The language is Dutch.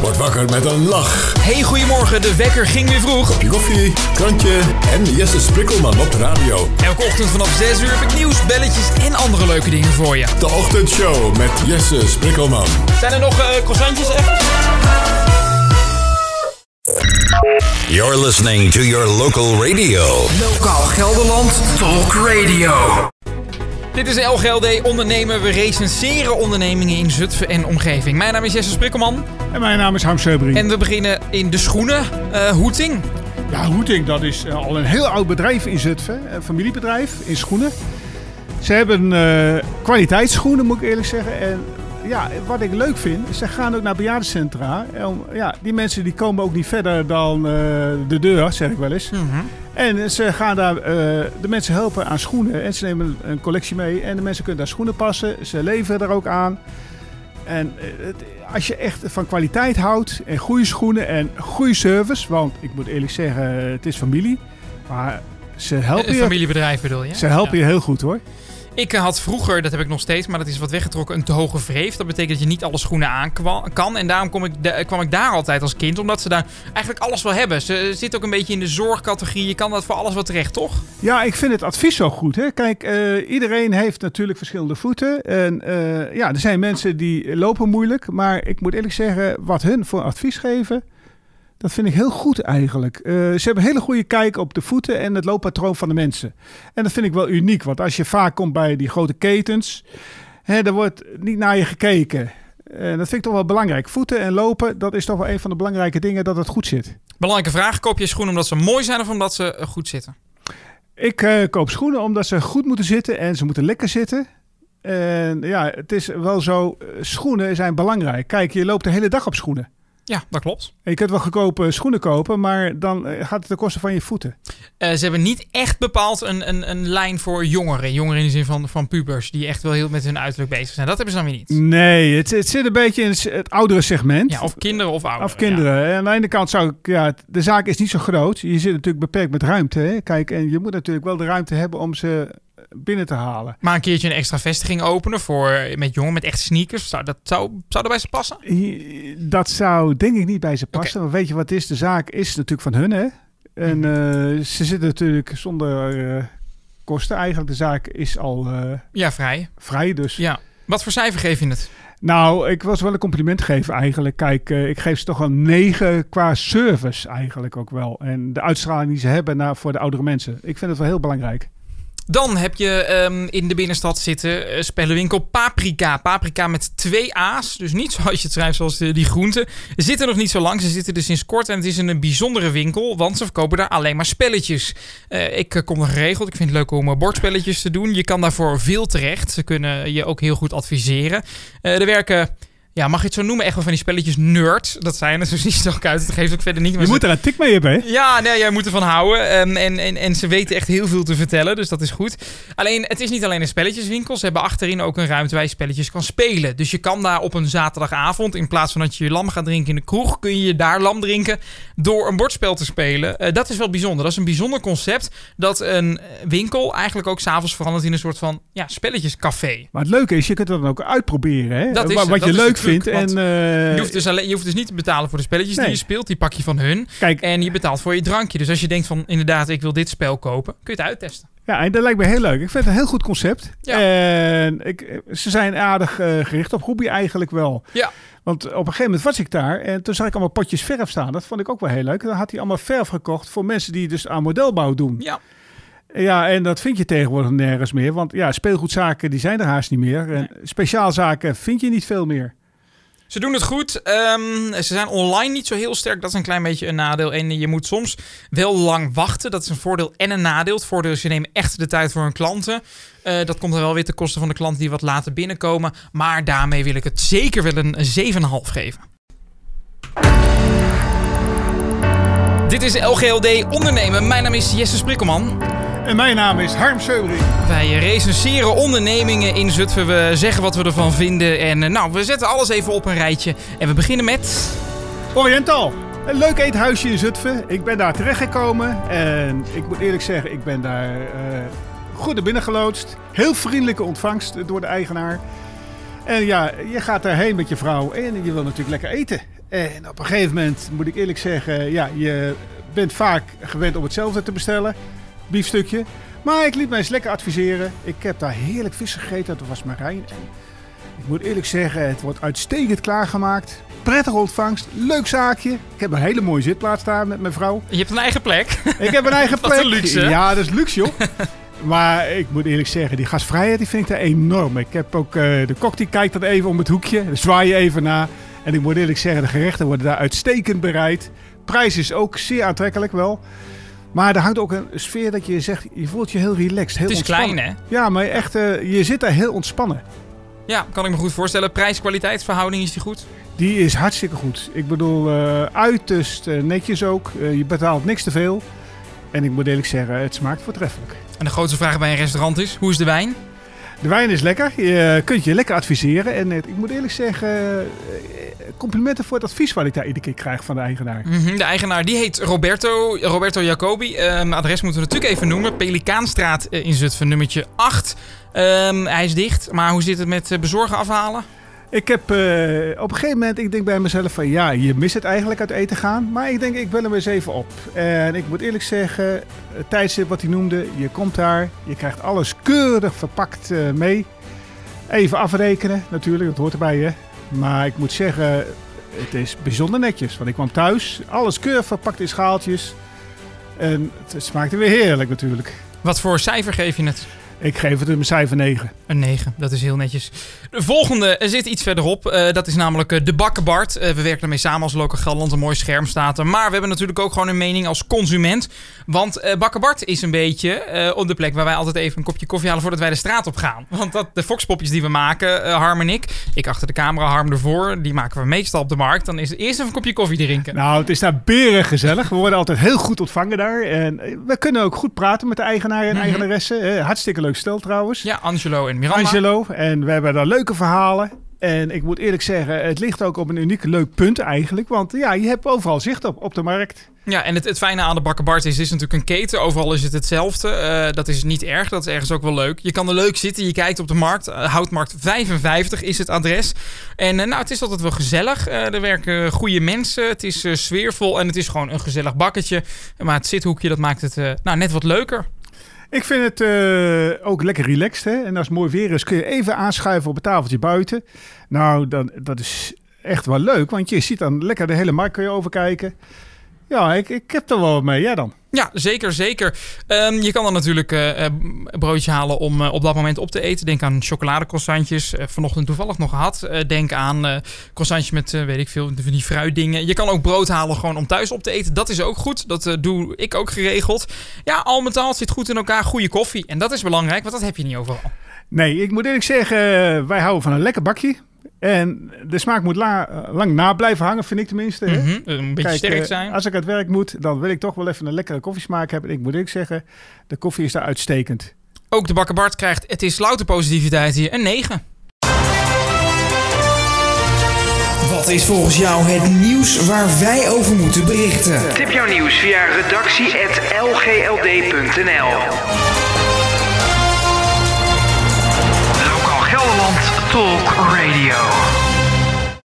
Word wakker met een lach. Hey, goedemorgen. De wekker ging weer vroeg. Kopje koffie, krantje en Jesse Sprikkelman op de radio. Elke ochtend vanaf 6 uur heb ik nieuws, belletjes en andere leuke dingen voor je. De ochtendshow met Jesse Sprikkelman. Zijn er nog uh, croissantjes ergens? You're listening to your local radio. Lokaal Gelderland Talk Radio. Dit is LGLD Ondernemen. We recenseren ondernemingen in Zutphen en omgeving. Mijn naam is Jesse Sprikkelman. En mijn naam is Harm Seubring. En we beginnen in de schoenen. Uh, Hoeting. Ja, Hoeting, dat is uh, al een heel oud bedrijf in Zutphen. Een familiebedrijf in schoenen. Ze hebben uh, kwaliteitsschoenen, moet ik eerlijk zeggen. En ja, wat ik leuk vind, ze gaan ook naar bejaardencentra. En, ja, die mensen die komen ook niet verder dan uh, de deur, zeg ik wel eens. Mm -hmm. En ze gaan daar uh, de mensen helpen aan schoenen. En ze nemen een collectie mee. En de mensen kunnen daar schoenen passen. Ze leveren er ook aan. En het, als je echt van kwaliteit houdt en goede schoenen en goede service. Want ik moet eerlijk zeggen, het is familie. Maar ze helpen een je. familiebedrijf bedoel je? Ze helpen ja. je heel goed hoor. Ik had vroeger, dat heb ik nog steeds, maar dat is wat weggetrokken, een te hoge vreef. Dat betekent dat je niet alle schoenen aan kan. En daarom kom ik kwam ik daar altijd als kind, omdat ze daar eigenlijk alles wel hebben. Ze zitten ook een beetje in de zorgcategorie. Je kan dat voor alles wat terecht, toch? Ja, ik vind het advies zo goed. Hè? Kijk, uh, iedereen heeft natuurlijk verschillende voeten. En uh, ja, er zijn mensen die lopen moeilijk. Maar ik moet eerlijk zeggen, wat hun voor advies geven... Dat vind ik heel goed eigenlijk. Uh, ze hebben een hele goede kijk op de voeten en het looppatroon van de mensen. En dat vind ik wel uniek, want als je vaak komt bij die grote ketens, hè, er wordt niet naar je gekeken. En dat vind ik toch wel belangrijk. Voeten en lopen, dat is toch wel een van de belangrijke dingen dat het goed zit. Belangrijke vraag, koop je schoenen omdat ze mooi zijn of omdat ze goed zitten? Ik uh, koop schoenen omdat ze goed moeten zitten en ze moeten lekker zitten. En ja, het is wel zo, schoenen zijn belangrijk. Kijk, je loopt de hele dag op schoenen. Ja, dat klopt. Je kunt wel goedkope schoenen kopen, maar dan gaat het ten koste van je voeten. Uh, ze hebben niet echt bepaald een, een, een lijn voor jongeren. Jongeren in de zin van, van pubers, die echt wel heel met hun uiterlijk bezig zijn. Dat hebben ze dan weer niet. Nee, het, het zit een beetje in het oudere segment. Ja, of kinderen of ouderen. Of kinderen. Ja. Aan de ene kant zou ik, ja, de zaak is niet zo groot. Je zit natuurlijk beperkt met ruimte. Hè? Kijk, en je moet natuurlijk wel de ruimte hebben om ze binnen te halen. Maar een keertje een extra vestiging openen voor met jongen met echt sneakers, zou dat zou, zou dat bij ze passen? Dat zou denk ik niet bij ze passen. Okay. Want weet je wat is? De zaak is natuurlijk van hun, hè? En uh, ze zitten natuurlijk zonder uh, kosten eigenlijk. De zaak is al uh, ja, vrij. Vrij, dus. Ja. Wat voor cijfer geef je het? Nou, ik was wel een compliment geven eigenlijk. Kijk, uh, ik geef ze toch wel negen qua service eigenlijk ook wel. En de uitstraling die ze hebben naar, voor de oudere mensen. Ik vind het wel heel belangrijk. Dan heb je um, in de binnenstad zitten uh, spellenwinkel Paprika. Paprika met twee A's. Dus niet zoals je het schrijft, zoals uh, die groenten. Ze zitten nog niet zo lang. Ze zitten er sinds kort. En het is een bijzondere winkel. Want ze verkopen daar alleen maar spelletjes. Uh, ik kom er geregeld. Ik vind het leuk om bordspelletjes te doen. Je kan daarvoor veel terecht. Ze kunnen je ook heel goed adviseren. er werken ja, mag je het zo noemen? Echt wel van die spelletjes nerds. Dat zijn er, zo ziet het ook uit. Het geeft ook verder niet meer. Je moet er een tik mee hebben, hè? Ja, nee, jij moet ervan houden. Um, en, en, en ze weten echt heel veel te vertellen, dus dat is goed. Alleen, het is niet alleen een spelletjeswinkel. Ze hebben achterin ook een ruimte waar je spelletjes kan spelen. Dus je kan daar op een zaterdagavond, in plaats van dat je je lam gaat drinken in de kroeg, kun je daar lam drinken door een bordspel te spelen. Uh, dat is wel bijzonder. Dat is een bijzonder concept dat een winkel eigenlijk ook s'avonds verandert in een soort van ja, spelletjescafé. Maar het leuke is, je kunt het dan ook uitproberen, hè? Dat is, wat dat je is leuk het vindt. En, uh, je, hoeft dus alleen, je hoeft dus niet te betalen voor de spelletjes Nee. die je speelt. Die pak je van hun. Kijk, En je betaalt voor je drankje. Dus als je denkt van inderdaad, ik wil dit spel kopen, kun je het uittesten. ja, en dat lijkt me heel leuk. Ik vind het een heel goed concept. Ja. En ik, ze zijn aardig eh, gericht op hobby eigenlijk wel. Ja. Want op een gegeven moment was ik daar en toen zag ik allemaal potjes verf staan. Dat vond ik ook wel heel leuk. Dan had hij allemaal verf gekocht voor mensen die dus aan modelbouw doen. Ja. Ja, en dat vind je tegenwoordig nergens meer. Want ja, speelgoedzaken die zijn er haast niet meer. En speciaalzaken vind je niet veel meer. Ze doen het goed. Ehm, ze zijn online niet zo heel sterk. Dat is een klein beetje een nadeel. En je moet soms wel lang wachten. Dat is een voordeel en een nadeel. Het voordeel is, ze nemen echt de tijd voor hun klanten. Eh, dat komt er wel weer ten koste van de klanten die wat later binnenkomen. Maar daarmee wil ik het zeker wel een 7,5 geven. Dit is LGLD Ondernemen. Mijn naam is Jesse Sprikkelman. En mijn naam is Harm Seubring. Wij recenseren ondernemingen in Zutphen. We zeggen wat we ervan vinden. En eh, nou, we zetten alles even op een rijtje. En we beginnen met... Oriental. Een leuk eethuisje in Zutphen. Ik ben daar terechtgekomen. En ik moet eerlijk zeggen, ik ben daar eh, goed naar binnen geloodst. Heel vriendelijke ontvangst door de eigenaar. En ja, je gaat daarheen met je vrouw en je wil natuurlijk lekker eten. En op een gegeven moment moet ik eerlijk zeggen, ja, je bent vaak gewend om hetzelfde te bestellen. Biefstukje. Maar ik liet mij eens lekker adviseren. Ik heb daar heerlijk vis gegeten. Dat was Marijn. En ik moet eerlijk zeggen, het wordt uitstekend klaargemaakt. Prettige ontvangst. Leuk zaakje. Ik heb een hele mooie zitplaats daar met mijn vrouw. Je hebt een eigen plek. Ik heb een eigen plek. een luxe. Ja, dat is luxe, joh. maar ik moet eerlijk zeggen, die gastvrijheid die vind ik daar enorm. Ik heb ook eh, de kok die kijkt dan even om het hoekje. Zwaai je even na. En ik moet eerlijk zeggen, de gerechten worden daar uitstekend bereid. Prijs is ook zeer aantrekkelijk wel. Maar er hangt ook een sfeer dat je zegt, je voelt je heel relaxed, heel Het is ontspannen. klein, hè? Ja, maar echt, eh, je zit daar heel ontspannen. Ja, kan ik me goed voorstellen. Prijs-kwaliteitsverhouding is die goed? Die is hartstikke goed. Ik bedoel, eh, uiterst eh, netjes ook. Je betaalt niks te veel. En ik moet eerlijk zeggen, het smaakt voortreffelijk. En de grootste vraag bij een restaurant is: hoe is de wijn? De wijn is lekker. Je kunt je lekker adviseren. En het- ik moet eerlijk zeggen, complimenten voor het advies wat ik daar iedere keer krijg van de eigenaar. Mhm, De eigenaar die heet Roberto, Roberto Jacobi. Ehm, adres moeten we natuurlijk even noemen. Pelikaanstraat eh, in Zutphen, nummertje 8. Ehm, hij is dicht, maar hoe zit het met eh, bezorgen afhalen? Ik heb eh, op een gegeven moment, ik denk bij mezelf van ja, je mist het eigenlijk uit eten gaan. Maar ik denk, ik bel hem eens even op. En ik moet eerlijk zeggen, het tijdstip wat hij noemde, je komt daar, je krijgt alles keurig verpakt mee. Even afrekenen natuurlijk, dat hoort erbij hè. Maar ik moet zeggen, het is bijzonder netjes. Want ik kwam thuis, alles keurig verpakt in schaaltjes. En het smaakte weer heerlijk natuurlijk. Wat voor cijfer geef je het? Ik geef het een cijfer 9. Een 9, dat is heel netjes. De volgende zit iets verderop. Eh, dat is namelijk eh, de Bakkenbart. Eh, we werken ermee samen als Local Gelderland. Een mooi scherm staat er. Maar we hebben natuurlijk ook gewoon een mening als consument. Want eh Bakkenbart is een beetje op de plek waar wij altijd even een kopje koffie halen voordat wij de straat op gaan. Want dat, de foxpopjes die we maken, Harm en ik. Ik achter de camera, Harm ervoor. Die maken we meestal op de markt. Dan is het eerst even een kopje koffie drinken. Nou, het is daar beren gezellig. We worden altijd heel goed ontvangen daar. En we kunnen ook goed praten met de eigenaar en Mhm. eigenaresse. Eh, hartstikke leuk stel trouwens. Ja, Angelo en Miranda. Angelo. En we hebben daar leuke verhalen. En ik moet eerlijk zeggen, het ligt ook op een uniek leuk punt eigenlijk. Want ja, je hebt overal zicht op, op de markt. Ja, en het, het fijne aan de Bakkenbart is, het is natuurlijk een keten. Overal is het hetzelfde. Eh, dat is niet erg, dat is ergens ook wel leuk. Je kan er leuk zitten, je kijkt op de markt. Eh, Houtmarkt 55 is het adres. En eh, nou, het is altijd wel gezellig. Er werken goede mensen, het is sfeervol en het is gewoon een gezellig bakketje. Maar het zithoekje, dat maakt het nou, net wat leuker. Ik vind het eh, ook lekker relaxed. Hè? En als het mooi weer is, kun je even aanschuiven op het tafeltje buiten. Nou, dan, dat is echt wel leuk. Want je ziet dan lekker de hele markt kun je overkijken. Ja, ik, ik heb er wel mee. Ja dan. Ja, zeker, zeker. Ehm, je kan dan natuurlijk een broodje halen om eh, op dat moment op te eten. Denk aan chocoladecroissantjes. Eh, vanochtend toevallig nog gehad. Eh, denk aan croissantjes met, weet ik veel, van die fruitdingen. Je kan ook brood halen gewoon om thuis op te eten. Dat is ook goed. Dat doe ik ook geregeld. Ja, al met al zit goed in elkaar. Goede koffie. En dat is belangrijk, want dat heb je niet overal. Nee, ik moet eerlijk zeggen, wij houden van een lekker bakje. En de smaak moet la- lang na blijven hangen, vind ik tenminste. hè. Mhm, Een beetje Kijk, sterk eh, zijn. Als ik aan het werk moet, dan wil ik toch wel even een lekkere koffiesmaak hebben. Ik moet eerlijk zeggen, de koffie is daar uitstekend. Ook de Bakker Bart krijgt, het is louter positiviteit hier, een 9. Wat is volgens jou het nieuws waar wij over moeten berichten? Tip jouw nieuws via redactie.lgld.nl Talk Radio.